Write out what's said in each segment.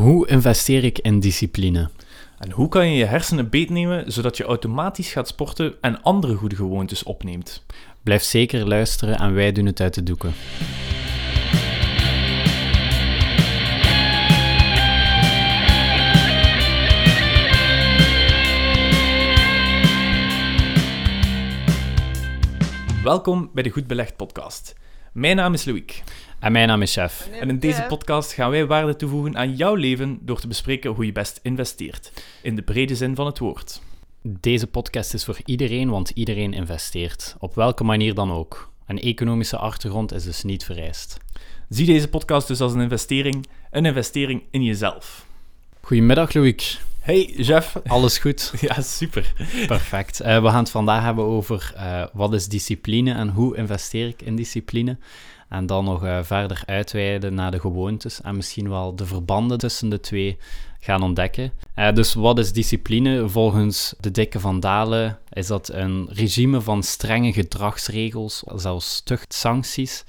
Hoe investeer ik in discipline? En hoe kan je je hersenen beetnemen zodat je automatisch gaat sporten en andere goede gewoontes opneemt? Blijf zeker luisteren en wij doen het uit de doeken. Welkom bij de Goed Belegd podcast. Mijn naam is Loïc. En mijn naam is Chef. En in deze podcast gaan wij waarde toevoegen aan jouw leven door te bespreken hoe je best investeert. In de brede zin van het woord. Deze podcast is voor iedereen, want iedereen investeert. Op welke manier dan ook. Een economische achtergrond is dus niet vereist. Zie deze podcast dus als een investering, een investering in jezelf. Goedemiddag, Loïc. Hey, Jeff. Alles goed? Ja, super. Perfect. Uh, we gaan het vandaag hebben over uh, wat is discipline en hoe investeer ik in discipline. En dan nog uh, verder uitweiden naar de gewoontes en misschien wel de verbanden tussen de twee gaan ontdekken. dus wat is discipline? Volgens de dikke Van Dalen is dat een regime van strenge gedragsregels, zelfs tuchtsancties.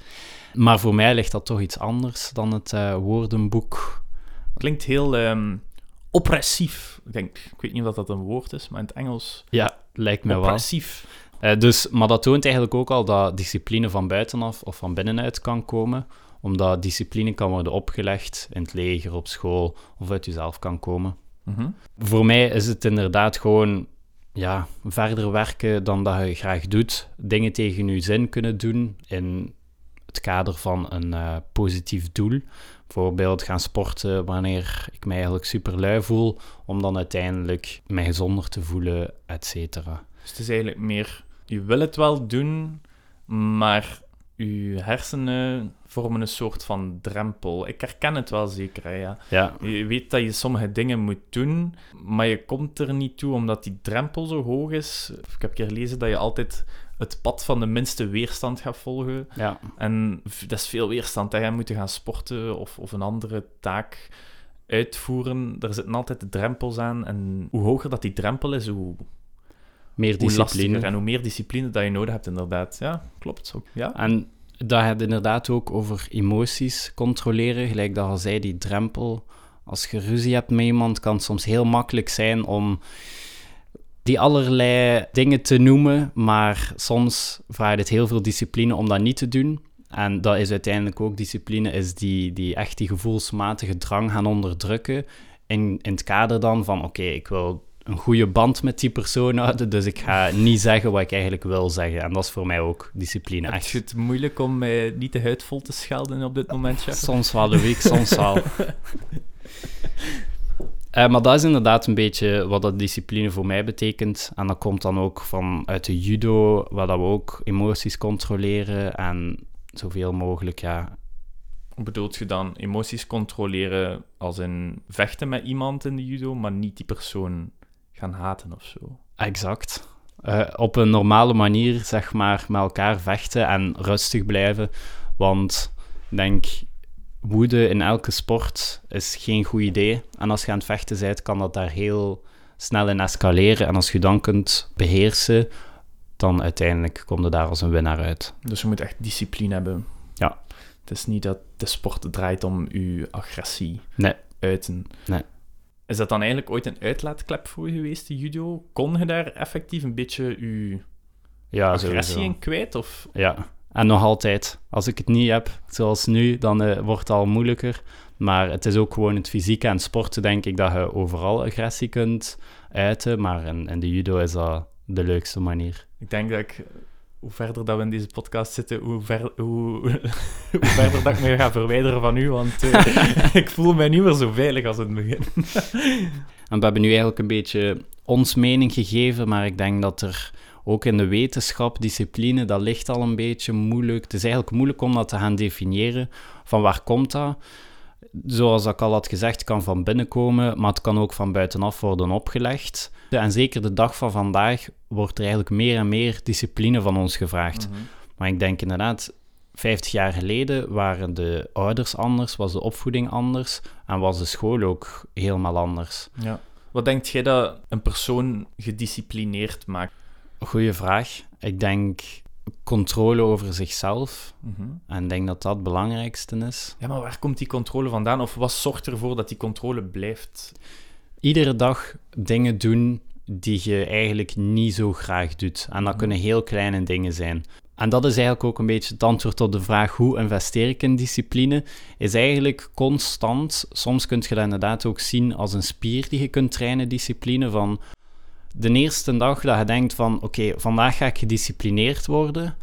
Maar voor mij ligt dat toch iets anders dan het woordenboek. Klinkt heel... Um oppressief. Ik, denk, ik weet niet of dat een woord is, maar in het Engels... Ja, lijkt me oppressief. wel. Uh, dus, maar dat toont eigenlijk ook al dat discipline van buitenaf of van binnenuit kan komen. Omdat discipline kan worden opgelegd in het leger, op school of uit jezelf kan komen. Mhm. Voor mij is het inderdaad gewoon ja, verder werken dan dat je graag doet. Dingen tegen je zin kunnen doen in het kader van een uh, positief doel. Bijvoorbeeld gaan sporten wanneer ik mij eigenlijk super lui voel, om dan uiteindelijk mij gezonder te voelen, et cetera. Dus het is eigenlijk meer, je wil het wel doen, maar je hersenen vormen een soort van drempel. Ik herken het wel zeker, hè, ja. ja. Je weet dat je sommige dingen moet doen, maar je komt er niet toe omdat die drempel zo hoog is. Ik heb een keer gelezen dat je altijd het pad van de minste weerstand gaat volgen. Ja. En dat is veel weerstand. Hè. Je moet gaan sporten of, of een andere taak uitvoeren. Er zitten altijd de drempels aan. En hoe hoger dat die drempel is, hoe, meer discipline. en hoe meer discipline dat je nodig hebt, inderdaad. Ja, klopt. Ja. En dat het inderdaad ook over emoties controleren. Gelijk dat al zei, die drempel. Als je ruzie hebt met iemand, kan het soms heel makkelijk zijn om die allerlei dingen te noemen, maar soms vraagt het heel veel discipline om dat niet te doen. En dat is uiteindelijk ook discipline, is die, die echt die gevoelsmatige drang gaan onderdrukken. In, in het kader dan van, oké, ik wil een goede band met die persoon houden, dus ik ga niet zeggen wat ik eigenlijk wil zeggen. En dat is voor mij ook discipline. Heb je het moeilijk om mij niet de huid vol te schelden op dit moment, chef? Soms wel, de week, soms wel. Uh, maar dat is inderdaad een beetje wat dat discipline voor mij betekent. En dat komt dan ook vanuit de judo, waar dat we ook emoties controleren en zoveel mogelijk, ja. Hoe bedoelt je dan emoties controleren als in vechten met iemand in de judo, maar niet die persoon gaan haten of zo? Exact. Uh, op een normale manier, zeg maar, met elkaar vechten en rustig blijven. Want ik denk, woede in elke sport is geen goed idee. En als je aan het vechten bent, kan dat daar heel snel in escaleren. En als je dan kunt beheersen, dan uiteindelijk kom je daar als een winnaar uit. Dus je moet echt discipline hebben. Ja. Het is niet dat de sport draait om je agressie nee. uiten. Nee. Is dat dan eigenlijk ooit een uitlaatklep voor je geweest, de judo? Kon je daar effectief een beetje je ja, agressie sowieso. in kwijt? Of? Ja, en nog altijd, als ik het niet heb, zoals nu, dan uh, wordt het al moeilijker. Maar het is ook gewoon het fysieke en sporten, denk ik, dat je overal agressie kunt uiten. Maar in, in de judo is dat de leukste manier. Ik denk dat ik, hoe verder dat we in deze podcast zitten, hoe, ver, hoe, verder dat ik me ga verwijderen van u. Want uh, ik voel mij niet meer zo veilig als in het begin. en we hebben nu eigenlijk een beetje ons mening gegeven, maar ik denk dat er ook in de wetenschap, discipline, dat ligt al een beetje moeilijk. Het is eigenlijk moeilijk om dat te gaan definiëren. Van waar komt dat? Zoals ik al had gezegd, kan van binnen komen, maar het kan ook van buitenaf worden opgelegd. En zeker de dag van vandaag wordt er eigenlijk meer en meer discipline van ons gevraagd. Mhm. Maar ik denk inderdaad, 50 jaar geleden waren de ouders anders, was de opvoeding anders en was de school ook helemaal anders. Ja. Wat denkt jij dat een persoon gedisciplineerd maakt? Goeie vraag. Ik denk controle over zichzelf. Mhm. En ik denk dat dat het belangrijkste is. Ja, maar waar komt die controle vandaan? Of wat zorgt ervoor dat die controle blijft? Iedere dag dingen doen die je eigenlijk niet zo graag doet. En dat Mhm. kunnen heel kleine dingen zijn. En dat is eigenlijk ook een beetje het antwoord op de vraag hoe investeer ik in discipline, is eigenlijk constant. Soms kun je dat inderdaad ook zien als een spier die je kunt trainen, discipline. Van de eerste dag dat je denkt van oké, vandaag ga ik gedisciplineerd worden,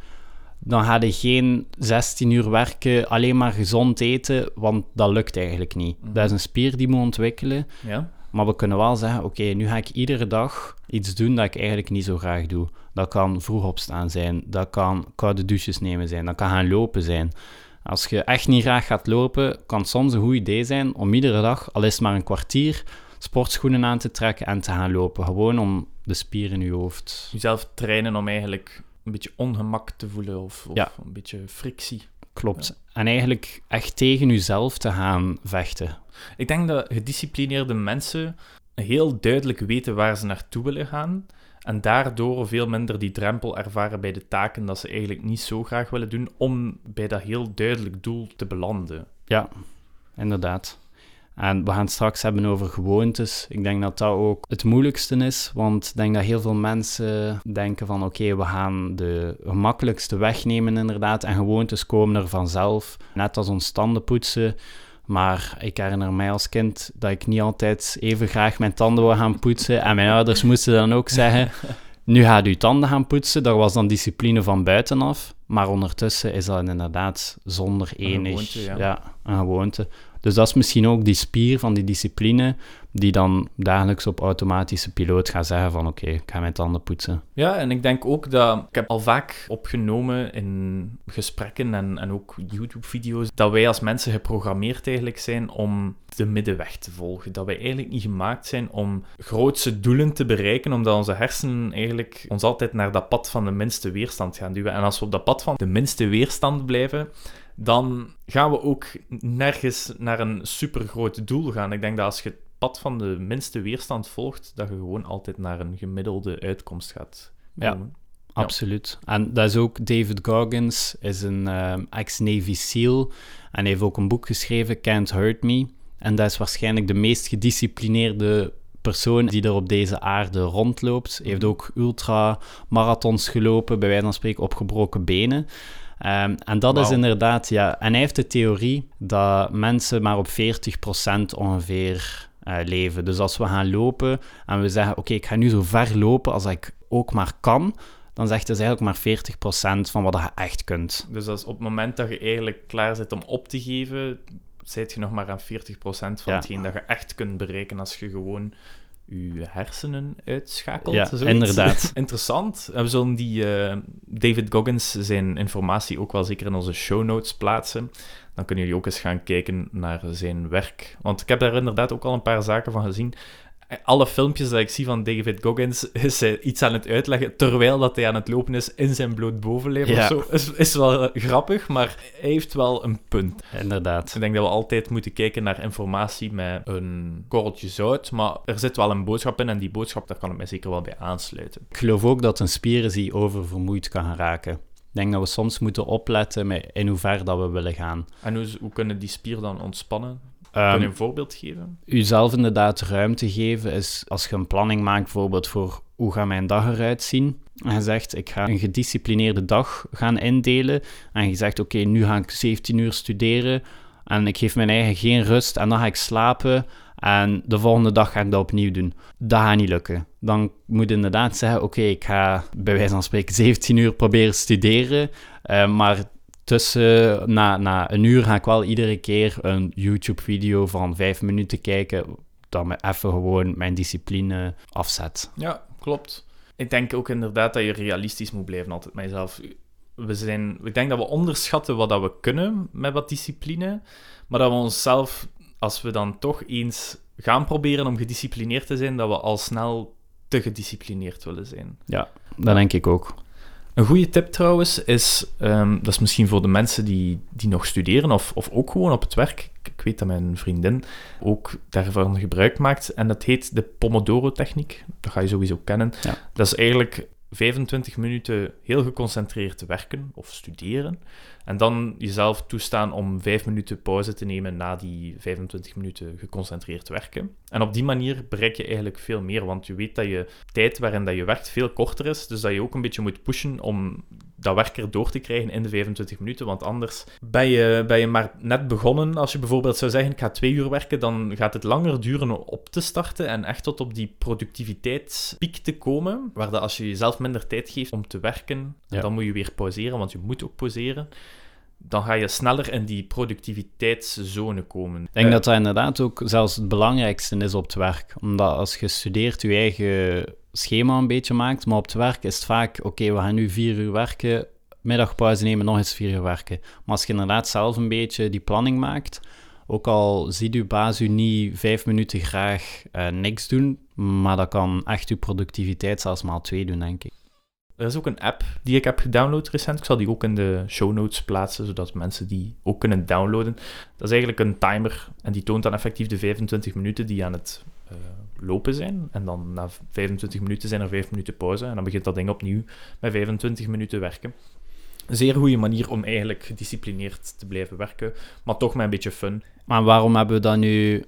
dan ga je geen 16 uur werken, alleen maar gezond eten, want dat lukt eigenlijk niet. Mhm. Dat is een spier die moet ontwikkelen. Ja? Maar we kunnen wel zeggen, oké, nu ga ik iedere dag iets doen dat ik eigenlijk niet zo graag doe. Dat kan vroeg opstaan zijn, dat kan koude douches nemen zijn, dat kan gaan lopen zijn. Als je echt niet graag gaat lopen, kan het soms een goed idee zijn om iedere dag, al is het maar een kwartier, sportschoenen aan te trekken en te gaan lopen. Gewoon om de spieren in je hoofd. Jezelf trainen om eigenlijk een beetje ongemak te voelen of, of Ja. een beetje frictie. Klopt. En eigenlijk echt tegen jezelf te gaan vechten. Ik denk dat gedisciplineerde mensen heel duidelijk weten waar ze naartoe willen gaan. En daardoor veel minder die drempel ervaren bij de taken dat ze eigenlijk niet zo graag willen doen, om bij dat heel duidelijk doel te belanden. Ja, inderdaad. En we gaan het straks hebben over gewoontes. Ik denk dat dat ook het moeilijkste is, want ik denk dat heel veel mensen denken van oké, we gaan de gemakkelijkste weg nemen inderdaad en gewoontes komen er vanzelf, net als ons tanden poetsen. Maar ik herinner mij als kind dat ik niet altijd even graag mijn tanden wou gaan poetsen en mijn ouders moesten dan ook zeggen, nu gaat u tanden gaan poetsen. Dat was dan discipline van buitenaf. Maar ondertussen is dat inderdaad zonder enig... gewoonte, ja. een gewoonte. Dus dat is misschien ook die spier van die discipline, die dan dagelijks op automatische piloot gaat zeggen van oké, ik ga mijn tanden poetsen. Ja, en ik denk ook dat... Ik heb al vaak opgenomen in gesprekken en, en ook YouTube-video's, dat wij als mensen geprogrammeerd eigenlijk zijn om de middenweg te volgen. Dat wij eigenlijk niet gemaakt zijn om grootse doelen te bereiken, omdat onze hersenen eigenlijk ons altijd naar dat pad van de minste weerstand gaan duwen. En als we op dat pad van de minste weerstand blijven, dan gaan we ook nergens naar een supergroot doel gaan. Ik denk dat als je het pad van de minste weerstand volgt, dat je gewoon altijd naar een gemiddelde uitkomst gaat Ja. komen. Absoluut. En dat is ook David Goggins, is een ehm, ex-Navy SEAL en heeft ook een boek geschreven, Can't Hurt Me. En dat is waarschijnlijk de meest gedisciplineerde persoon die er op deze aarde rondloopt. Hij heeft ook ultramarathons gelopen, bij wijze van spreken op gebroken benen. Ehm, en dat is inderdaad, ja. En hij heeft de theorie dat mensen maar op 40% ongeveer eh, leven. Dus als we gaan lopen en we zeggen: Oké, ik ga nu zo ver lopen als ik ook maar kan, dan zegt hij eigenlijk maar 40% van wat je echt kunt. Dus als op het moment dat je eigenlijk klaar zit om op te geven, zit je nog maar aan 40% van Ja. hetgeen dat je echt kunt bereiken als je gewoon je hersenen uitschakelt. Ja, zoiets. inderdaad. Interessant. We zullen die eh, David Goggins zijn informatie ook wel zeker in onze show notes plaatsen. Dan kunnen jullie ook eens gaan kijken naar zijn werk. Want ik heb daar inderdaad ook al een paar zaken van gezien. Alle filmpjes dat ik zie van David Goggins is hij iets aan het uitleggen terwijl dat hij aan het lopen is in zijn bloot bovenlijf Ja. of zo. Is, is wel grappig, maar hij heeft wel een punt. Inderdaad. Ik denk dat we altijd moeten kijken naar informatie met een korreltje zout, maar er zit wel een boodschap in en die boodschap, daar kan ik mij zeker wel bij aansluiten. Ik geloof ook dat een spier is die oververmoeid kan gaan raken. Ik denk dat we soms moeten opletten met in hoever dat we willen gaan. En hoe, hoe kunnen die spier dan ontspannen? Ehm, Kun je een voorbeeld geven? Uzelf inderdaad ruimte geven is als je een planning maakt, bijvoorbeeld voor hoe gaat mijn dag eruit zien. En je zegt, ik ga een gedisciplineerde dag gaan indelen. En je zegt, oké, nu ga ik 17 uur studeren. En ik geef mijn eigen geen rust. En dan ga ik slapen. En de volgende dag ga ik dat opnieuw doen. Dat gaat niet lukken. Dan moet je inderdaad zeggen, oké, ik ga bij wijze van spreken 17 uur proberen studeren. eh, maar tussen, na, na een uur ga ik wel iedere keer een YouTube-video van vijf minuten kijken, dat me even gewoon mijn discipline afzet. Ja, klopt. Ik denk ook inderdaad dat je realistisch moet blijven altijd met jezelf. We zijn, ik denk dat we onderschatten wat dat we kunnen met wat discipline, maar dat we onszelf, als we dan toch eens gaan proberen om gedisciplineerd te zijn, dat we al snel te gedisciplineerd willen zijn. Ja, dat denk ik ook. Een goede tip trouwens is, ehm, dat is misschien voor de mensen die, die nog studeren of, of ook gewoon op het werk. Ik, ik weet dat mijn vriendin ook daarvan gebruik maakt en dat heet de Pomodoro-techniek. Dat ga je sowieso kennen. Ja. Dat is eigenlijk 25 minuten heel geconcentreerd werken of studeren. En dan jezelf toestaan om 5 minuten pauze te nemen na die 25 minuten geconcentreerd werken. En op die manier bereik je eigenlijk veel meer, want je weet dat je tijd waarin dat je werkt veel korter is. Dus dat je ook een beetje moet pushen om dat werk er door te krijgen in de 25 minuten. Want anders ben je, ben je maar net begonnen. Als je bijvoorbeeld zou zeggen, ik ga twee uur werken, dan gaat het langer duren op te starten en echt tot op die productiviteitspiek te komen. Waar dat als je jezelf minder tijd geeft om te werken, Ja. dan moet je weer pauzeren, want je moet ook pauzeren. Dan ga je sneller in die productiviteitszone komen. Ik denk dat dat inderdaad ook zelfs het belangrijkste is op het werk. Omdat als je studeert, je eigen schema een beetje maakt. Maar op het werk is het vaak, oké, we gaan nu vier uur werken, middagpauze nemen, nog eens vier uur werken. Maar als je inderdaad zelf een beetje die planning maakt, ook al ziet uw baas u niet vijf minuten graag eh, niks doen, maar dat kan echt uw productiviteit zelfs maal twee doen, denk ik. Er is ook een app die ik heb gedownload recent. Ik zal die ook in de show notes plaatsen, zodat mensen die ook kunnen downloaden. Dat is eigenlijk een timer en die toont dan effectief de 25 minuten die aan het eh, lopen zijn. En dan na 25 minuten zijn er 5 minuten pauze en dan begint dat ding opnieuw met 25 minuten werken. Een zeer goede manier om eigenlijk gedisciplineerd te blijven werken, maar toch met een beetje fun. Maar waarom hebben we dat nu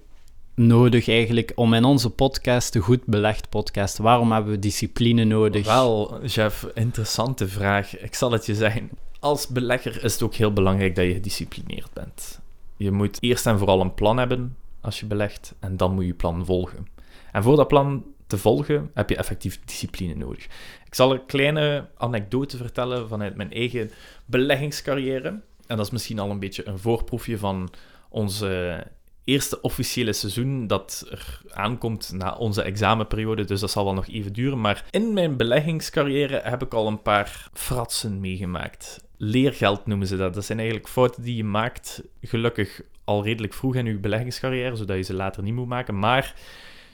nodig eigenlijk om in onze podcast, de Goed Belegd podcast, waarom hebben we discipline nodig? Wel, Jeff, interessante vraag. Ik zal het je zeggen. Als belegger is het ook heel belangrijk dat je gedisciplineerd bent. Je moet eerst en vooral een plan hebben als je belegt, en dan moet je plan volgen. En voor dat plan te volgen heb je effectief discipline nodig. Ik zal een kleine anekdote vertellen vanuit mijn eigen beleggingscarrière. En dat is misschien al een beetje een voorproefje van onze eerste officiële seizoen dat er aankomt na onze examenperiode, dus dat zal wel nog even duren. Maar in mijn beleggingscarrière heb ik al een paar fratsen meegemaakt. Leergeld noemen ze dat. Dat zijn eigenlijk fouten die je maakt, gelukkig al redelijk vroeg in je beleggingscarrière, zodat je ze later niet moet maken. Maar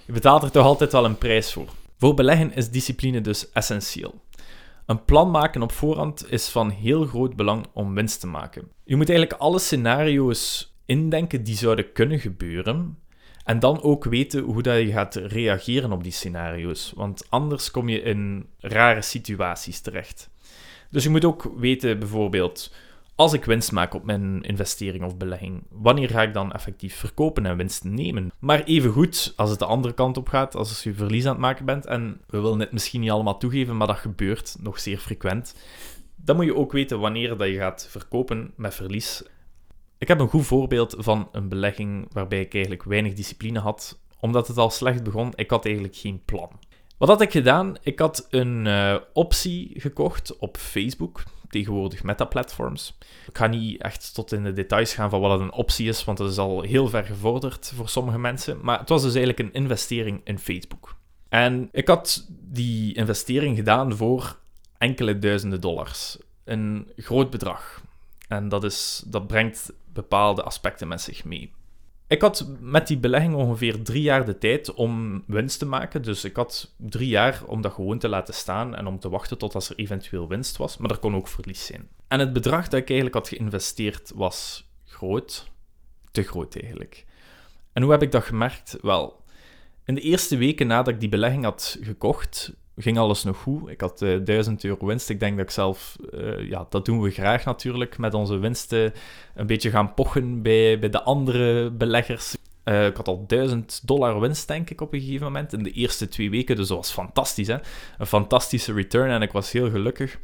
je betaalt er toch altijd wel een prijs voor. Voor beleggen is discipline dus essentieel. Een plan maken op voorhand is van heel groot belang om winst te maken. Je moet eigenlijk alle scenario's indenken die zouden kunnen gebeuren. En dan ook weten hoe dat je gaat reageren op die scenario's. Want anders kom je in rare situaties terecht. Dus je moet ook weten, bijvoorbeeld, als ik winst maak op mijn investering of belegging, wanneer ga ik dan effectief verkopen en winst nemen? Maar evengoed, als het de andere kant op gaat, als je verlies aan het maken bent, en we willen het misschien niet allemaal toegeven, maar dat gebeurt nog zeer frequent, dan moet je ook weten wanneer dat je gaat verkopen met verlies. Ik heb een goed voorbeeld van een belegging waarbij ik eigenlijk weinig discipline had, omdat het al slecht begon. Ik had eigenlijk geen plan. Wat had ik gedaan? Ik had een eh, optie gekocht op Facebook, tegenwoordig Meta-platforms. Ik ga niet echt tot in de details gaan van wat een optie is, want dat is al heel ver gevorderd voor sommige mensen. Maar het was dus eigenlijk een investering in Facebook. En ik had die investering gedaan voor enkele duizenden dollars. Een groot bedrag. En dat, is, dat brengt bepaalde aspecten met zich mee. Ik had met die belegging ongeveer drie jaar de tijd om winst te maken. Dus ik had drie jaar om dat gewoon te laten staan en om te wachten tot als er eventueel winst was. Maar er kon ook verlies zijn. En het bedrag dat ik eigenlijk had geïnvesteerd was groot. Te groot eigenlijk. En hoe heb ik dat gemerkt? Wel, in de eerste weken nadat ik die belegging had gekocht, ging alles nog goed. Ik had uh, 1000 euro winst. Ik denk dat ik zelf, uh, ja, dat doen we graag natuurlijk, met onze winsten een beetje gaan pochen bij, bij de andere beleggers. Uh, ik had al 1000 dollar winst, denk ik, op een gegeven moment in de eerste twee weken. Dus dat was fantastisch, hè? Een fantastische return en ik was heel gelukkig.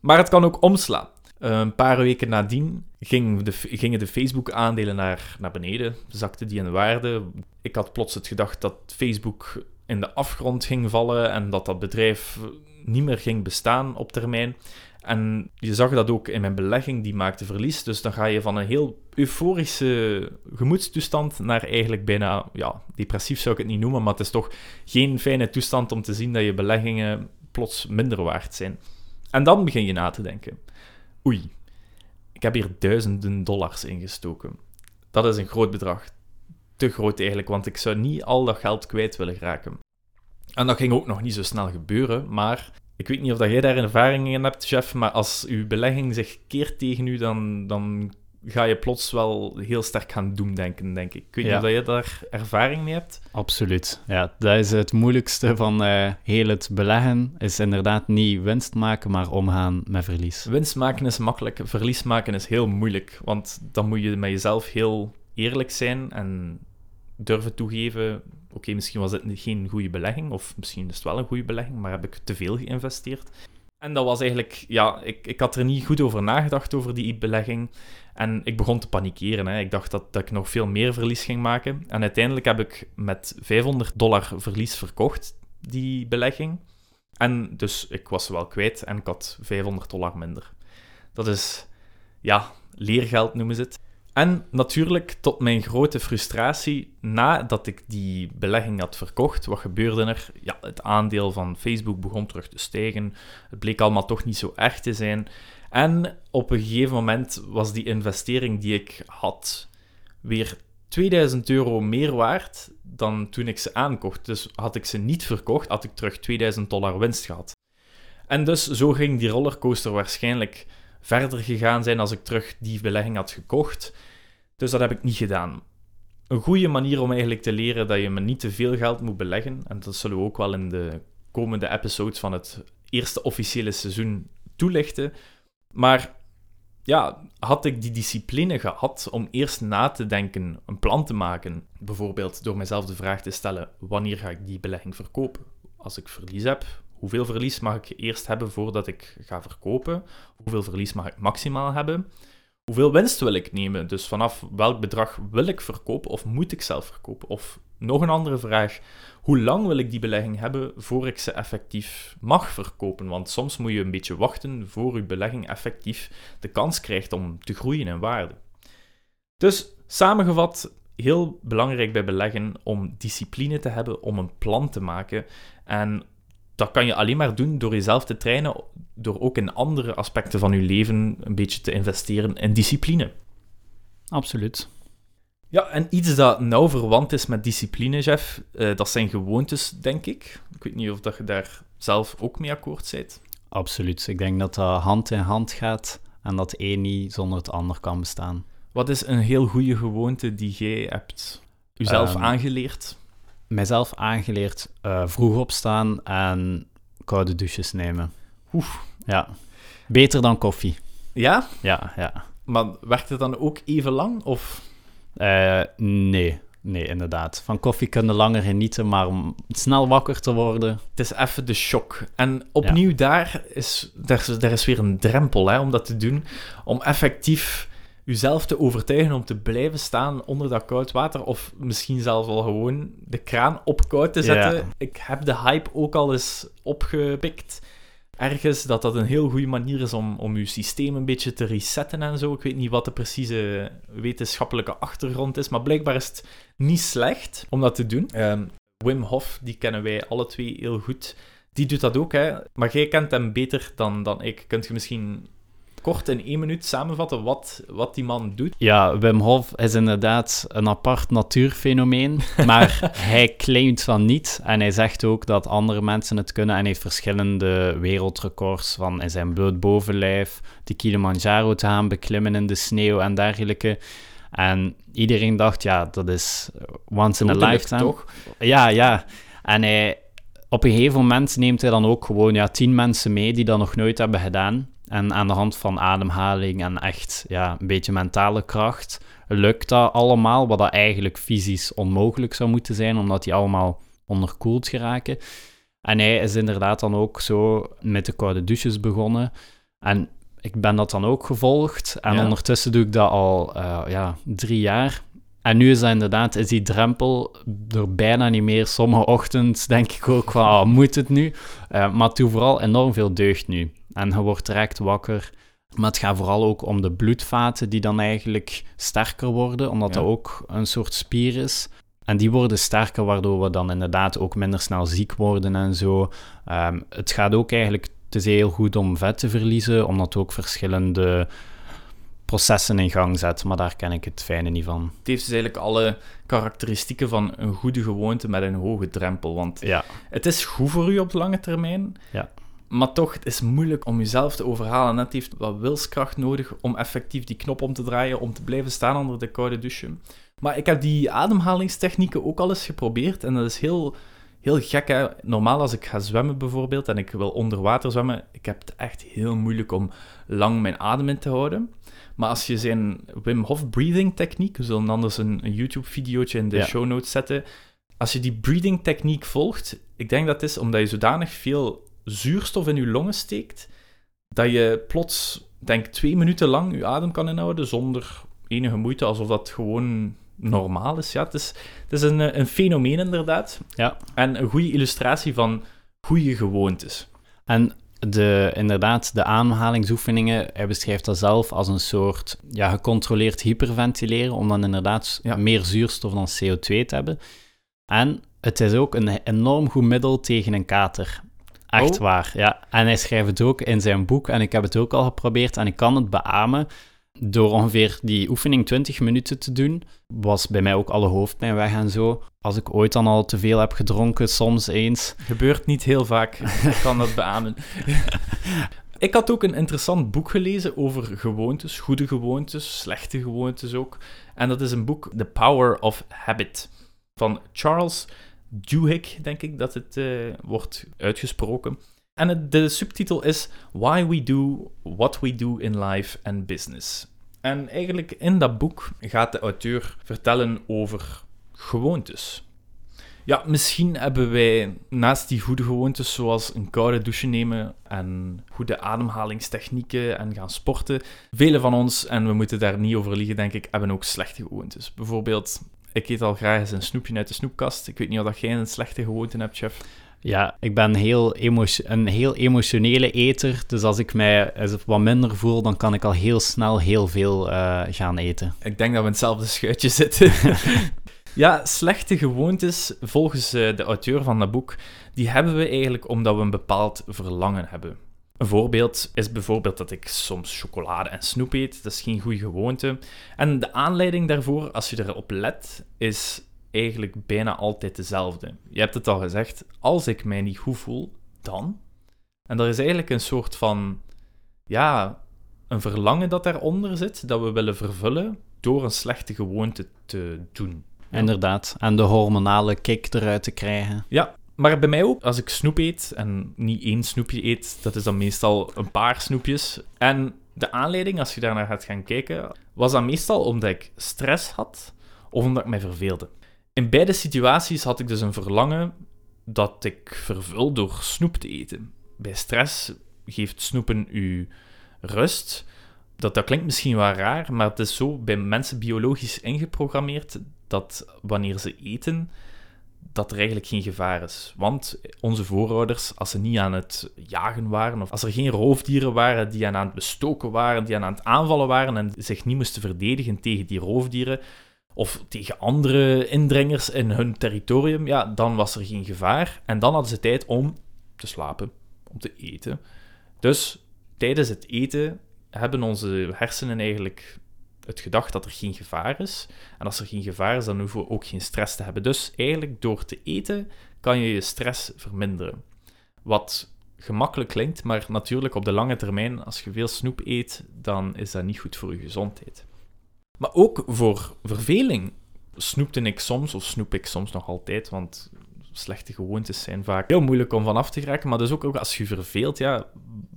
Maar het kan ook omslaan. Een paar weken nadien de, gingen de Facebook-aandelen naar, naar beneden, zakte die in waarde. Ik had plots het gedacht dat Facebook in de afgrond ging vallen en dat dat bedrijf niet meer ging bestaan op termijn. En je zag dat ook in mijn belegging, die maakte verlies. Dus dan ga je van een heel euforische gemoedstoestand naar eigenlijk bijna, ja, depressief zou ik het niet noemen, maar het is toch geen fijne toestand om te zien dat je beleggingen plots minder waard zijn. En dan begin je na te denken. Oei, ik heb hier duizenden dollars ingestoken. Dat is een groot bedrag te groot eigenlijk, want ik zou niet al dat geld kwijt willen raken. En dat ging ook nog niet zo snel gebeuren, maar ik weet niet of dat jij daar ervaring in hebt, chef, maar als uw belegging zich keert tegen u, dan, dan ga je plots wel heel sterk gaan doemdenken, denk ik. Ik weet Ja. niet of je daar ervaring mee hebt. Absoluut. Ja, dat is het moeilijkste van eh, heel het beleggen. Is inderdaad niet winst maken, maar omgaan met verlies. Winst maken is makkelijk, verlies maken is heel moeilijk. Want dan moet je met jezelf heel eerlijk zijn en durven toegeven. Oké, misschien was het geen goede belegging, of misschien is het wel een goede belegging, maar heb ik te veel geïnvesteerd. En dat was eigenlijk, ja, ik, ik had er niet goed over nagedacht over die belegging. En ik begon te panikeren. Hè. Ik dacht dat, dat ik nog veel meer verlies ging maken. En uiteindelijk heb ik met 500 dollar verlies verkocht, die belegging. En dus ik was wel kwijt en ik had 500 dollar minder. Dat is, ja, leergeld noemen ze het. En natuurlijk, tot mijn grote frustratie, nadat ik die belegging had verkocht, wat gebeurde er? Ja, het aandeel van Facebook begon terug te stijgen. Het bleek allemaal toch niet zo erg te zijn. En op een gegeven moment was die investering die ik had weer 2000 euro meer waard dan toen ik ze aankocht. Dus had ik ze niet verkocht, had ik terug 2000 dollar winst gehad. En dus zo ging die rollercoaster waarschijnlijk verder gegaan zijn als ik terug die belegging had gekocht. Dus dat heb ik niet gedaan. Een goede manier om eigenlijk te leren dat je met niet te veel geld moet beleggen, en dat zullen we ook wel in de komende episodes van het eerste officiële seizoen toelichten. Maar ja, had ik die discipline gehad om eerst na te denken, een plan te maken, bijvoorbeeld door mezelf de vraag te stellen: wanneer ga ik die belegging verkopen? Als ik verlies heb, hoeveel verlies mag ik eerst hebben voordat ik ga verkopen? Hoeveel verlies mag ik maximaal hebben? Hoeveel winst wil ik nemen? Dus vanaf welk bedrag wil ik verkopen of moet ik zelf verkopen? Of nog een andere vraag: hoe lang wil ik die belegging hebben voor ik ze effectief mag verkopen? Want soms moet je een beetje wachten voor je belegging effectief de kans krijgt om te groeien in waarde. Dus samengevat, heel belangrijk bij beleggen om discipline te hebben, om een plan te maken. En dat kan je alleen maar doen door jezelf te trainen, door ook in andere aspecten van je leven een beetje te investeren in discipline. Absoluut. Ja, en iets dat nauw verwant is met discipline, Jeff, eh, dat zijn gewoontes, denk ik. Ik weet niet of dat je daar zelf ook mee akkoord bent. Absoluut. Ik denk dat dat hand in hand gaat en dat één niet zonder het ander kan bestaan. Wat is een heel goede gewoonte die jij hebt jezelf Ehm, aangeleerd? Mijzelf aangeleerd eh, vroeg opstaan en koude douches nemen. Oef. Ja. Beter dan koffie. Ja, Ja, ja. maar werkt het dan ook even lang? Of Eh, nee, nee, inderdaad. Van koffie kunnen langer genieten, maar om snel wakker te worden. het is even de shock. En opnieuw daar, is, daar, is, daar is weer een drempel hè, om dat te doen. Om effectief jezelf te overtuigen om te blijven staan onder dat koud water. Of misschien zelfs wel gewoon de kraan op koud te zetten. Ik heb de hype ook al eens opgepikt. Ergens dat dat een heel goede manier is om, om je systeem een beetje te resetten en zo. Ik weet niet wat de precieze wetenschappelijke achtergrond is, maar blijkbaar is het niet slecht om dat te doen. Ehm, Wim Hof, die kennen wij alle twee heel goed. Die doet dat ook, hè. Maar jij kent hem beter dan, dan ik. Kunt je misschien kort in één minuut samenvatten wat, wat die man doet? Ja, Wim Hof is inderdaad een apart natuurfenomeen, maar hij claimt van niet. En hij zegt ook dat andere mensen het kunnen en heeft verschillende wereldrecords van in zijn bloot bovenlijf de Kilimanjaro te gaan beklimmen in de sneeuw en dergelijke. En iedereen dacht, ja, dat is once in a lifetime. toch? Ja, ja. En hij, op een gegeven moment neemt hij dan ook gewoon ja, tien mensen mee die dat nog nooit hebben gedaan. En aan de hand van ademhaling en echt ja, een beetje mentale kracht lukt dat allemaal, wat dat eigenlijk fysisch onmogelijk zou moeten zijn, omdat die allemaal onderkoeld geraken. En hij is inderdaad dan ook zo met de koude douches begonnen. En ik ben dat dan ook gevolgd. En Ja. ondertussen doe ik dat al eh, ja, drie jaar. En nu is dat inderdaad, is die drempel er bijna niet meer. Sommige ochtends denk ik ook van, ah, moet het nu? Eh, maar het doet vooral enorm veel deugd nu. En je wordt direct wakker. Maar het gaat vooral ook om de bloedvaten die dan eigenlijk sterker worden, omdat Ja. dat ook een soort spier is. En die worden sterker, waardoor we dan inderdaad ook minder snel ziek worden en zo. Ehm, het gaat ook eigenlijk, het is heel goed om vet te verliezen, omdat het ook verschillende processen in gang zet. Maar daar ken ik het fijne niet van. Het heeft dus eigenlijk alle karakteristieken van een goede gewoonte met een hoge drempel. Want Ja, het is goed voor u op de lange termijn. Ja. Maar toch, het is moeilijk om jezelf te overhalen. Net heeft wat wilskracht nodig om effectief die knop om te draaien, om te blijven staan onder de koude douche. Maar ik heb die ademhalingstechnieken ook al eens geprobeerd en dat is heel, heel gek. Hè? Normaal als ik ga zwemmen bijvoorbeeld en ik wil onder water zwemmen, ik heb het echt heel moeilijk om lang mijn adem in te houden. Maar als je zijn Wim Hof breathing techniek, we zullen anders een, een YouTube-videootje in de Ja. show notes zetten. Als je die breathing techniek volgt, ik denk dat is omdat je zodanig veel zuurstof in je longen steekt, dat je plots, denk twee minuten lang je adem kan inhouden zonder enige moeite, alsof dat gewoon normaal is. Ja, het is, het is een, een fenomeen inderdaad. Ja. En een goede illustratie van goede gewoontes. En de, inderdaad, de ademhalingsoefeningen, hij beschrijft dat zelf als een soort ja, gecontroleerd hyperventileren, om dan inderdaad Ja. meer zuurstof dan CO2 te hebben. En het is ook een enorm goed middel tegen een kater. Echt Oh. waar, ja. En hij schrijft het ook in zijn boek, en ik heb het ook al geprobeerd, en ik kan het beamen. Door ongeveer die oefening 20 minuten te doen, was bij mij ook alle hoofdpijn weg en zo. Als ik ooit dan al te veel heb gedronken, soms eens, Gebeurt niet heel vaak, ik kan dat beamen. ik had ook een interessant boek gelezen over gewoontes, goede gewoontes, slechte gewoontes ook. En dat is een boek, The Power of Habit, van Charles Duhigg, denk ik dat het eh, wordt uitgesproken. En de subtitel is Why We Do What We Do in Life and Business. En eigenlijk in dat boek gaat de auteur vertellen over gewoontes. Ja, misschien hebben wij naast die goede gewoontes zoals een koude douche nemen en goede ademhalingstechnieken en gaan sporten, vele van ons, en we moeten daar niet over liegen denk ik, hebben ook slechte gewoontes. Bijvoorbeeld, ik eet al graag eens een snoepje uit de snoepkast. Ik weet niet of dat jij een slechte gewoonte hebt, chef. Ja, ik ben heel een heel emotionele eter. Dus als ik mij wat minder voel, dan kan ik al heel snel heel veel eh, gaan eten. Ik denk dat we in hetzelfde schuitje zitten. ja, slechte gewoontes, volgens eh, de auteur van dat boek, die hebben we eigenlijk omdat we een bepaald verlangen hebben. Een voorbeeld is bijvoorbeeld dat ik soms chocolade en snoep eet. Dat is geen goede gewoonte. En de aanleiding daarvoor, als je erop let, is eigenlijk bijna altijd dezelfde. Je hebt het al gezegd, als ik mij niet goed voel, dan. En er is eigenlijk een soort van, ja, een verlangen dat daaronder zit, dat we willen vervullen door een slechte gewoonte te doen. Inderdaad. En de hormonale kick eruit te krijgen. Ja, maar bij mij ook. Als ik snoep eet, en niet één snoepje eet, dat is dan meestal een paar snoepjes. En de aanleiding, als je daarnaar gaat gaan kijken, was dan meestal omdat ik stress had of omdat ik mij verveelde. In beide situaties had ik dus een verlangen dat ik vervul door snoep te eten. Bij stress geeft snoepen u rust. Dat, dat klinkt misschien wel raar, maar het is zo bij mensen biologisch ingeprogrammeerd dat wanneer ze eten, dat er eigenlijk geen gevaar is. Want onze voorouders, als ze niet aan het jagen waren, of als er geen roofdieren waren die aan het bestoken waren, die aan het aanvallen waren en zich niet moesten verdedigen tegen die roofdieren, of tegen andere indringers in hun territorium, ja, dan was er geen gevaar. En dan hadden ze tijd om te slapen, om te eten. Dus tijdens het eten hebben onze hersenen eigenlijk het gedacht dat er geen gevaar is. En als er geen gevaar is, dan hoeven we ook geen stress te hebben. Dus eigenlijk door te eten kan je je stress verminderen. Wat gemakkelijk klinkt, maar natuurlijk op de lange termijn, als je veel snoep eet, dan is dat niet goed voor je gezondheid. Maar ook voor verveling snoepte ik soms, of snoep ik soms nog altijd, want slechte gewoontes zijn vaak heel moeilijk om van af te geraken. Maar dus ook, ook als je verveelt, ja,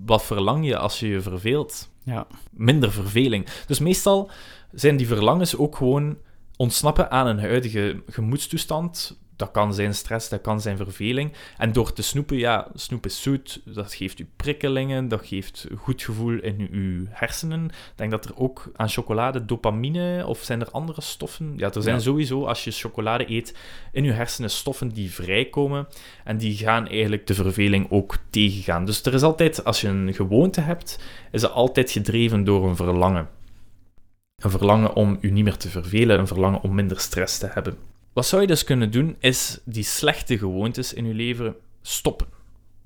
wat verlang je als je je verveelt? Ja. Minder verveling. Dus meestal zijn die verlangens ook gewoon ontsnappen aan een huidige gemoedstoestand. Dat kan zijn stress, dat kan zijn verveling. En door te snoepen, ja, snoep is zoet, dat geeft u prikkelingen, dat geeft een goed gevoel in uw hersenen. Ik denk dat er ook aan chocolade dopamine, of zijn er andere stoffen? Ja, er zijn Ja. sowieso, als je chocolade eet, in uw hersenen stoffen die vrijkomen. En die gaan eigenlijk de verveling ook tegengaan. Dus er is altijd, als je een gewoonte hebt, is het altijd gedreven door een verlangen. Een verlangen om u niet meer te vervelen, een verlangen om minder stress te hebben. Wat zou je dus kunnen doen, is die slechte gewoontes in je leven stoppen.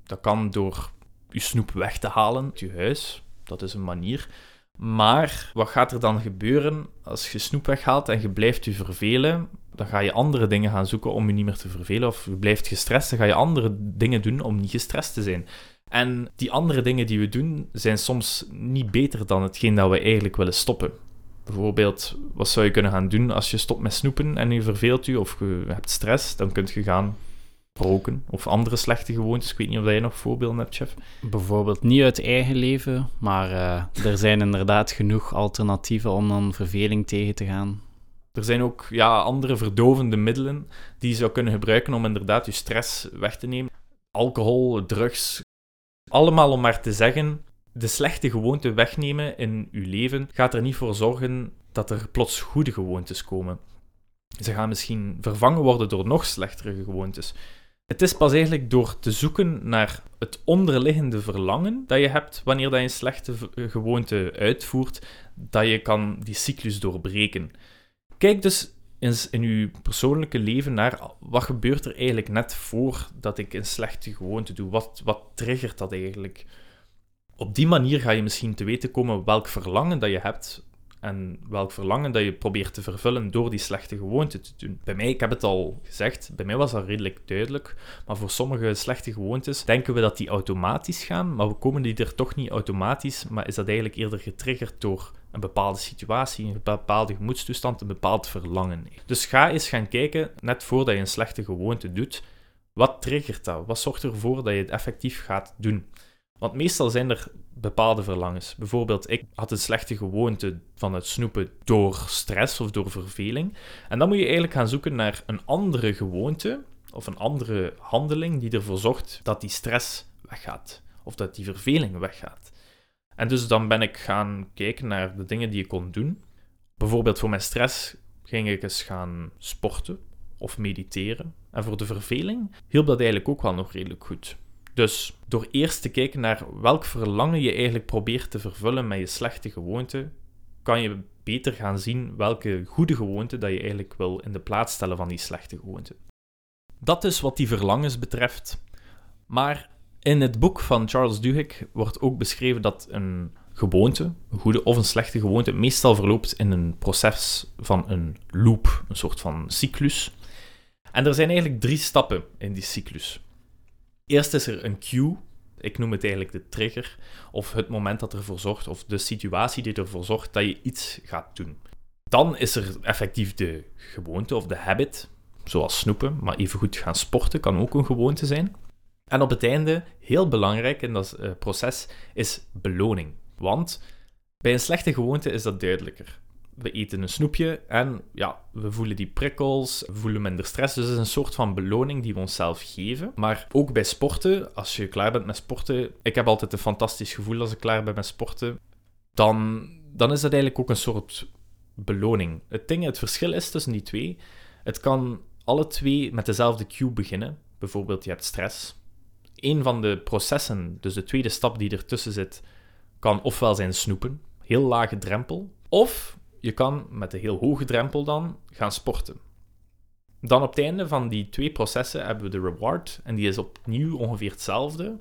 Dat kan door je snoep weg te halen uit je huis. Dat is een manier. Maar wat gaat er dan gebeuren als je snoep weghaalt en je blijft je vervelen? Dan ga je andere dingen gaan zoeken om je niet meer te vervelen. Of je blijft gestrest, dan ga je andere dingen doen om niet gestrest te zijn. En die andere dingen die we doen, zijn soms niet beter dan hetgeen dat we eigenlijk willen stoppen. Bijvoorbeeld, wat zou je kunnen gaan doen als je stopt met snoepen en je verveelt u of je hebt stress? Dan kunt je gaan roken of andere slechte gewoontes. Ik weet niet of jij nog voorbeelden hebt, chef. Bijvoorbeeld niet uit eigen leven, maar uh, er zijn inderdaad genoeg alternatieven om dan verveling tegen te gaan. Er zijn ook ja, andere verdovende middelen die je zou kunnen gebruiken om inderdaad je stress weg te nemen. Alcohol, drugs, allemaal om maar te zeggen, de slechte gewoonten wegnemen in uw leven gaat er niet voor zorgen dat er plots goede gewoontes komen. Ze gaan misschien vervangen worden door nog slechtere gewoontes. Het is pas eigenlijk door te zoeken naar het onderliggende verlangen dat je hebt wanneer je een slechte gewoonte uitvoert, dat je kan die cyclus doorbreken. Kijk dus in je persoonlijke leven naar wat gebeurt er eigenlijk net voordat ik een slechte gewoonte doe. Wat, wat triggert dat eigenlijk? Op die manier ga je misschien te weten komen welk verlangen dat je hebt en welk verlangen dat je probeert te vervullen door die slechte gewoonte te doen. Bij mij, ik heb het al gezegd, bij mij was dat redelijk duidelijk, maar voor sommige slechte gewoontes denken we dat die automatisch gaan, maar we komen die er toch niet automatisch, maar is dat eigenlijk eerder getriggerd door een bepaalde situatie, een bepaalde gemoedstoestand, een bepaald verlangen. Dus ga eens gaan kijken, net voordat je een slechte gewoonte doet, wat triggert dat? Wat zorgt ervoor dat je het effectief gaat doen? Want meestal zijn er bepaalde verlangens. Bijvoorbeeld, ik had een slechte gewoonte van het snoepen door stress of door verveling. En dan moet je eigenlijk gaan zoeken naar een andere gewoonte of een andere handeling die ervoor zorgt dat die stress weggaat of dat die verveling weggaat. En dus dan ben ik gaan kijken naar de dingen die ik kon doen. Bijvoorbeeld voor mijn stress ging ik eens gaan sporten of mediteren. En voor de verveling hielp dat eigenlijk ook wel nog redelijk goed. Dus door eerst te kijken naar welk verlangen je eigenlijk probeert te vervullen met je slechte gewoonte, kan je beter gaan zien welke goede gewoonte dat je eigenlijk wil in de plaats stellen van die slechte gewoonte. Dat is wat die verlangens betreft. Maar in het boek van Charles Duhigg wordt ook beschreven dat een gewoonte, een goede of een slechte gewoonte, meestal verloopt in een proces van een loop, een soort van cyclus. En er zijn eigenlijk drie stappen in die cyclus. Eerst is er een cue, ik noem het eigenlijk de trigger, of het moment dat ervoor zorgt, of de situatie die ervoor zorgt dat je iets gaat doen. Dan is er effectief de gewoonte of de habit, zoals snoepen, maar evengoed gaan sporten kan ook een gewoonte zijn. En op het einde, heel belangrijk in dat uh, proces, is beloning. Want bij een slechte gewoonte is dat duidelijker. We eten een snoepje en ja, we voelen die prikkels, we voelen minder stress. Dus het is een soort van beloning die we onszelf geven. Maar ook bij sporten, als je klaar bent met sporten, ik heb altijd een fantastisch gevoel als ik klaar ben met sporten, dan, dan is dat eigenlijk ook een soort beloning. Het ding, het verschil is tussen die twee, het kan alle twee met dezelfde cue beginnen. Bijvoorbeeld, je hebt stress, een van de processen, dus de tweede stap die ertussen zit, kan ofwel zijn snoepen, heel lage drempel, of je kan met een heel hoge drempel dan gaan sporten. Dan op het einde van die twee processen hebben we de reward, en die is opnieuw ongeveer hetzelfde.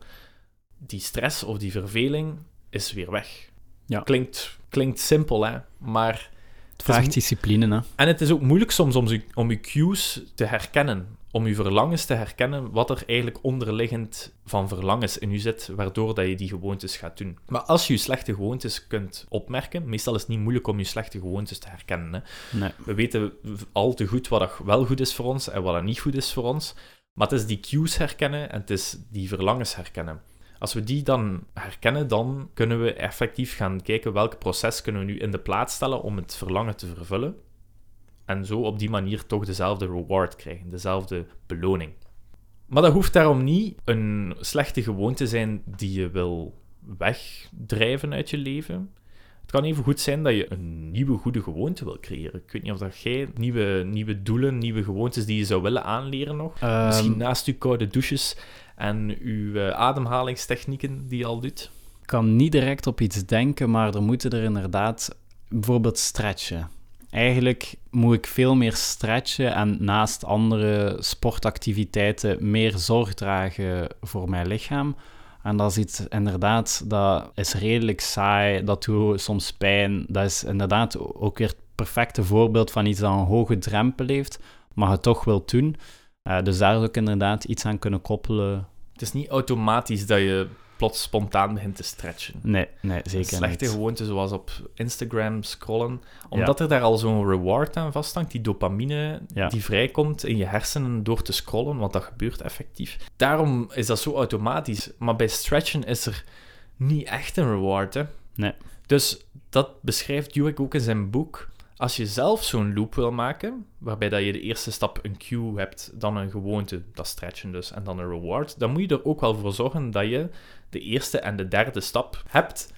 Die stress of die verveling is weer weg. Ja. Klinkt, klinkt simpel, hè? maar... Het vraagt discipline, hè? En het is ook moeilijk soms om, om je cues te herkennen om je verlangens te herkennen, wat er eigenlijk onderliggend van verlangens in je zit, waardoor dat je die gewoontes gaat doen. Maar als je je slechte gewoontes kunt opmerken, meestal is het niet moeilijk om je slechte gewoontes te herkennen. Hè. Nee. We weten al te goed wat wel goed is voor ons en wat er niet goed is voor ons. Maar het is die cues herkennen en het is die verlangens herkennen. Als we die dan herkennen, dan kunnen we effectief gaan kijken welk proces kunnen we nu in de plaats stellen om het verlangen te vervullen en zo op die manier toch dezelfde reward krijgen, dezelfde beloning. Maar dat hoeft daarom niet een slechte gewoonte te zijn die je wil wegdrijven uit je leven. Het kan even goed zijn dat je een nieuwe goede gewoonte wil creëren. Ik weet niet of dat jij nieuwe, nieuwe doelen, nieuwe gewoontes die je zou willen aanleren nog. Um, Misschien naast je koude douches en je uh, ademhalingstechnieken die je al doet. Ik kan niet direct op iets denken, maar er moeten er inderdaad bijvoorbeeld stretchen. Eigenlijk moet ik veel meer stretchen en naast andere sportactiviteiten meer zorg dragen voor mijn lichaam. En dat is iets inderdaad, dat is redelijk saai, dat doet soms pijn. Dat is inderdaad ook weer het perfecte voorbeeld van iets dat een hoge drempel heeft, maar het toch wil doen. Uh, dus daar zou ik inderdaad iets aan kunnen koppelen. Het is niet automatisch dat je plots spontaan begint te stretchen. Nee, nee zeker Slechte niet. gewoonte zoals op Instagram scrollen. Omdat er daar al zo'n reward aan vasthangt, die dopamine Ja. die vrijkomt in je hersenen door te scrollen, want dat gebeurt effectief. Daarom is dat zo automatisch. Maar bij stretchen is er niet echt een reward. Hè? Nee. Dus dat beschrijft Dweck ook in zijn boek. Als je zelf zo'n loop wil maken, waarbij dat je de eerste stap een cue hebt, dan een gewoonte, dat stretchen dus, en dan een reward, dan moet je er ook wel voor zorgen dat je de eerste en de derde stap hebt.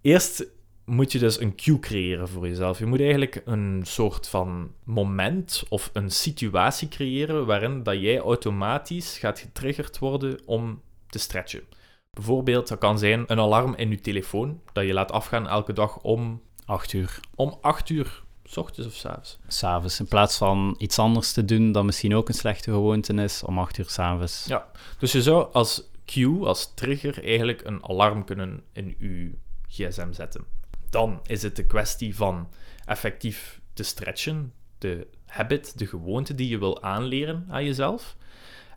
Eerst moet je dus een cue creëren voor jezelf. Je moet eigenlijk een soort van moment of een situatie creëren waarin dat jij automatisch gaat getriggerd worden om te stretchen. Bijvoorbeeld, dat kan zijn een alarm in je telefoon dat je laat afgaan elke dag om, Acht uur. om 8 uur, s ochtends of s avonds. S'avonds. In plaats van iets anders te doen dat misschien ook een slechte gewoonte is, om acht uur s'avonds. Ja. Dus je zou als cue, als trigger, eigenlijk een alarm kunnen in je gsm zetten. Dan is het de kwestie van effectief te stretchen, de habit, de gewoonte die je wil aanleren aan jezelf.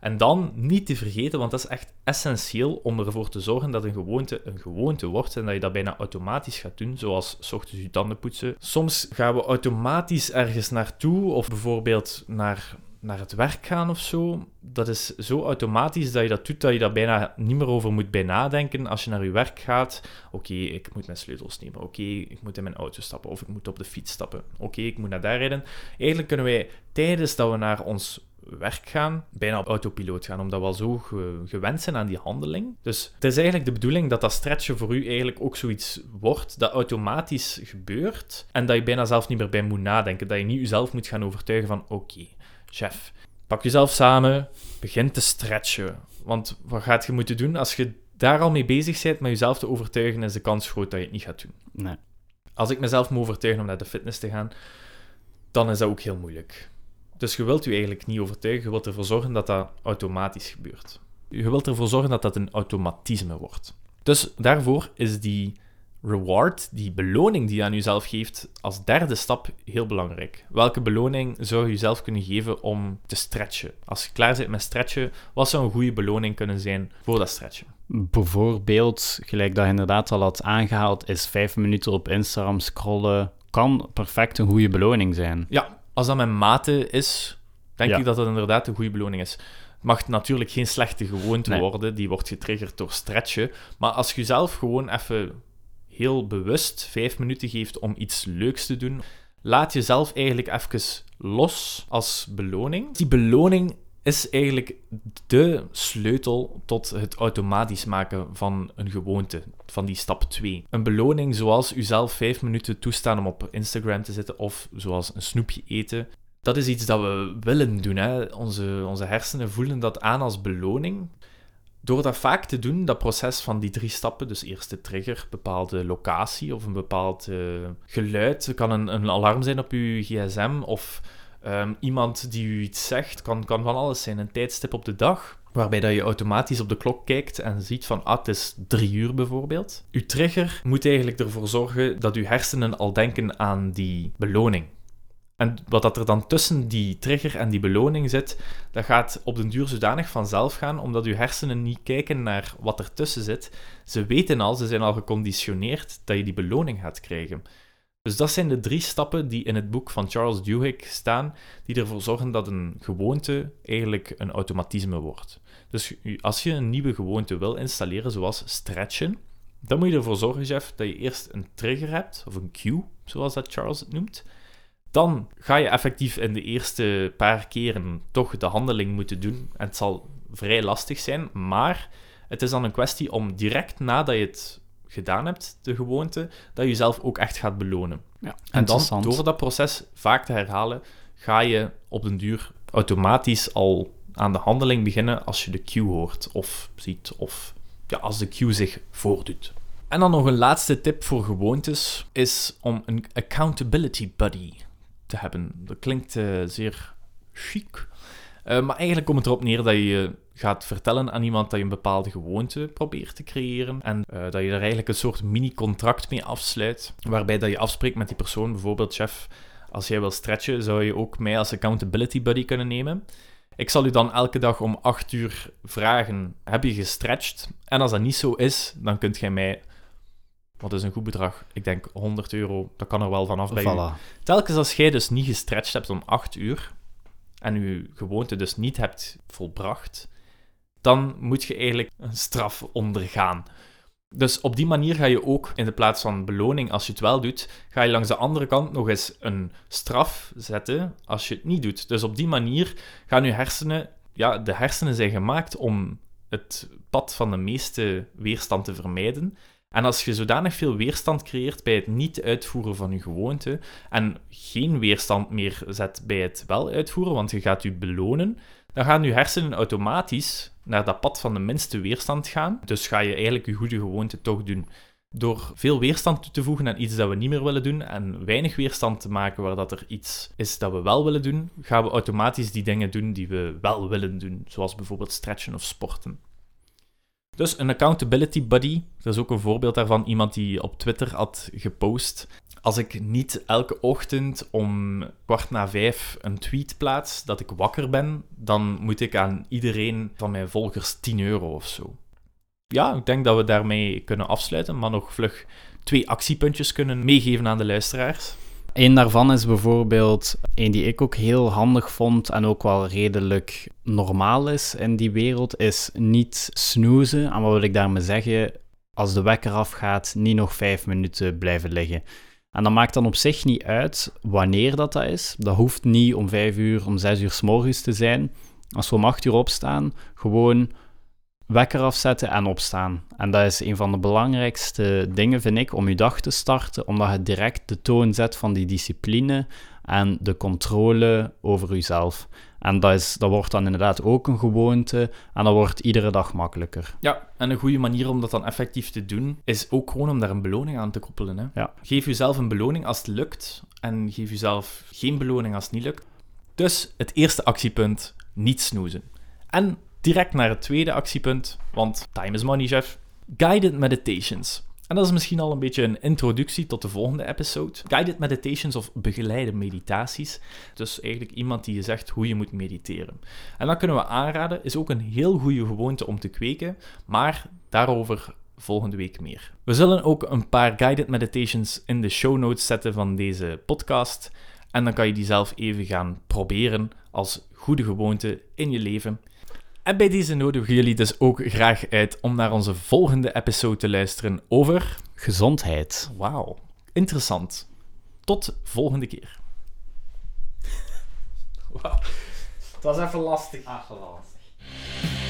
En dan niet te vergeten, want dat is echt essentieel om ervoor te zorgen dat een gewoonte een gewoonte wordt en dat je dat bijna automatisch gaat doen, zoals 's ochtends je tanden poetsen. Soms gaan we automatisch ergens naartoe, of bijvoorbeeld naar, naar het werk gaan of zo. Dat is zo automatisch dat je dat doet, dat je daar bijna niet meer over moet bij nadenken als je naar je werk gaat. Oké, ik moet mijn sleutels nemen. Oké, ik moet in mijn auto stappen, of ik moet op de fiets stappen. Oké, ik moet naar daar rijden. Eigenlijk kunnen wij tijdens dat we naar ons werk gaan, bijna op autopiloot gaan, omdat we al zo ge- gewend zijn aan die handeling. Dus het is eigenlijk de bedoeling dat dat stretchen voor u eigenlijk ook zoiets wordt dat automatisch gebeurt en dat je bijna zelf niet meer bij moet nadenken. Dat je niet jezelf moet gaan overtuigen van oké, chef, pak jezelf samen, begin te stretchen. Want wat gaat je moeten doen als je daar al mee bezig bent met jezelf te overtuigen, is de kans groot dat je het niet gaat doen. Nee. Als ik mezelf moet overtuigen om naar de fitness te gaan, dan is dat ook heel moeilijk. Dus je wilt u eigenlijk niet overtuigen, je wilt ervoor zorgen dat dat automatisch gebeurt. Je wilt ervoor zorgen dat dat een automatisme wordt. Dus daarvoor is die reward, die beloning die je aan jezelf geeft, als derde stap heel belangrijk. Welke beloning zou je jezelf kunnen geven om te stretchen? Als je klaar bent met stretchen, wat zou een goede beloning kunnen zijn voor dat stretchen? Bijvoorbeeld, gelijk dat je inderdaad al had aangehaald, is vijf minuten op Instagram scrollen. Kan perfect een goede beloning zijn. Ja, als dat mijn mate is, denk Ja. ik dat dat inderdaad een goede beloning is. Het mag natuurlijk geen slechte gewoonte Nee. worden, die wordt getriggerd door stretchen. Maar als je zelf gewoon even heel bewust vijf minuten geeft om iets leuks te doen, laat jezelf eigenlijk even los als beloning. Die beloning is eigenlijk de sleutel tot het automatisch maken van een gewoonte, van die stap 2. Een beloning zoals uzelf vijf minuten toestaan om op Instagram te zitten of zoals een snoepje eten. Dat is iets dat we willen doen. Hè? Onze, onze hersenen voelen dat aan als beloning. Door dat vaak te doen, dat proces van die drie stappen, dus eerst de trigger, bepaalde locatie of een bepaald eh, geluid, kan een, een alarm zijn op uw gsm of ehm, iemand die u iets zegt, kan, kan van alles zijn, een tijdstip op de dag, waarbij dat je automatisch op de klok kijkt en ziet van, ah, het is drie uur bijvoorbeeld. Uw trigger moet eigenlijk ervoor zorgen dat uw hersenen al denken aan die beloning. En wat dat er dan tussen die trigger en die beloning zit, dat gaat op den duur zodanig vanzelf gaan, omdat uw hersenen niet kijken naar wat er tussen zit. Ze weten al, ze zijn al geconditioneerd dat je die beloning gaat krijgen. Dus dat zijn de drie stappen die in het boek van Charles Duhigg staan, die ervoor zorgen dat een gewoonte eigenlijk een automatisme wordt. Dus als je een nieuwe gewoonte wil installeren, zoals stretchen, dan moet je ervoor zorgen, Jeff, dat je eerst een trigger hebt, of een cue, zoals dat Charles het noemt. Dan ga je effectief in de eerste paar keren toch de handeling moeten doen. En het zal vrij lastig zijn, maar het is dan een kwestie om direct nadat je het gedaan hebt, de gewoonte, dat je jezelf ook echt gaat belonen. Ja, En dan, door dat proces vaak te herhalen, ga je op den duur automatisch al aan de handeling beginnen als je de cue hoort of ziet, of ja, als de cue zich voordoet. En dan nog een laatste tip voor gewoontes, is om een accountability buddy te hebben. Dat klinkt eh, zeer chic, Eh, maar eigenlijk komt het erop neer dat je gaat vertellen aan iemand dat je een bepaalde gewoonte probeert te creëren en eh, dat je er eigenlijk een soort mini-contract mee afsluit, waarbij dat je afspreekt met die persoon, bijvoorbeeld chef, als jij wil stretchen, zou je ook mij als accountability buddy kunnen nemen. Ik zal u dan elke dag om 8 uur vragen: heb je gestretched? En als dat niet zo is, dan kunt jij mij. Wat is een goed bedrag? Ik denk 100 euro, dat kan er wel vanaf bij u. Telkens als jij dus niet gestretched hebt om 8 uur en je gewoonte dus niet hebt volbracht, dan moet je eigenlijk een straf ondergaan. Dus op die manier ga je ook in de plaats van beloning, als je het wel doet, ga je langs de andere kant nog eens een straf zetten als je het niet doet. Dus op die manier gaan je hersenen, ja, de hersenen zijn gemaakt om het pad van de meeste weerstand te vermijden. En als je zodanig veel weerstand creëert bij het niet uitvoeren van je gewoonte en geen weerstand meer zet bij het wel uitvoeren, want je gaat je belonen, dan gaan je hersenen automatisch naar dat pad van de minste weerstand gaan. Dus ga je eigenlijk je goede gewoonte toch doen. Door veel weerstand toe te voegen aan iets dat we niet meer willen doen en weinig weerstand te maken waar dat er iets is dat we wel willen doen, gaan we automatisch die dingen doen die we wel willen doen, zoals bijvoorbeeld stretchen of sporten. Dus een accountability buddy, dat is ook een voorbeeld daarvan, iemand die op Twitter had gepost. Als ik niet elke ochtend om kwart na vijf een tweet plaats dat ik wakker ben, dan moet ik aan iedereen van mijn volgers 10 euro of zo. Ja, ik denk dat we daarmee kunnen afsluiten, maar nog vlug twee actiepuntjes kunnen meegeven aan de luisteraars. Een daarvan is bijvoorbeeld een die ik ook heel handig vond en ook wel redelijk normaal is in die wereld, is niet snoezen. En wat wil ik daarmee zeggen? Als de wekker afgaat, niet nog vijf minuten blijven liggen. En dat maakt dan op zich niet uit wanneer dat, dat is. Dat hoeft niet om vijf uur, om zes uur s morgens te zijn. Als we om acht uur opstaan, gewoon wekker afzetten en opstaan. En dat is een van de belangrijkste dingen, vind ik, om je dag te starten, omdat het direct de toon zet van die discipline en de controle over jezelf. En dat, is, dat wordt dan inderdaad ook een gewoonte en dat wordt iedere dag makkelijker. Ja, en een goede manier om dat dan effectief te doen, is ook gewoon om daar een beloning aan te koppelen. Hè? Ja. Geef jezelf een beloning als het lukt en geef jezelf geen beloning als het niet lukt. Dus het eerste actiepunt, niet snoezen. En direct naar het tweede actiepunt, want time is money, chef. Guided meditations. En dat is misschien al een beetje een introductie tot de volgende episode. Guided meditations of begeleide meditaties. Dus eigenlijk iemand die je zegt hoe je moet mediteren. En dat kunnen we aanraden, is ook een heel goede gewoonte om te kweken, maar daarover volgende week meer. We zullen ook een paar guided meditations in de show notes zetten van deze podcast. En dan kan je die zelf even gaan proberen als goede gewoonte in je leven. En bij deze nodigen we jullie dus ook graag uit om naar onze volgende episode te luisteren over... Gezondheid. Wauw, interessant. Tot volgende keer. Wauw. Het was even lastig. lastig.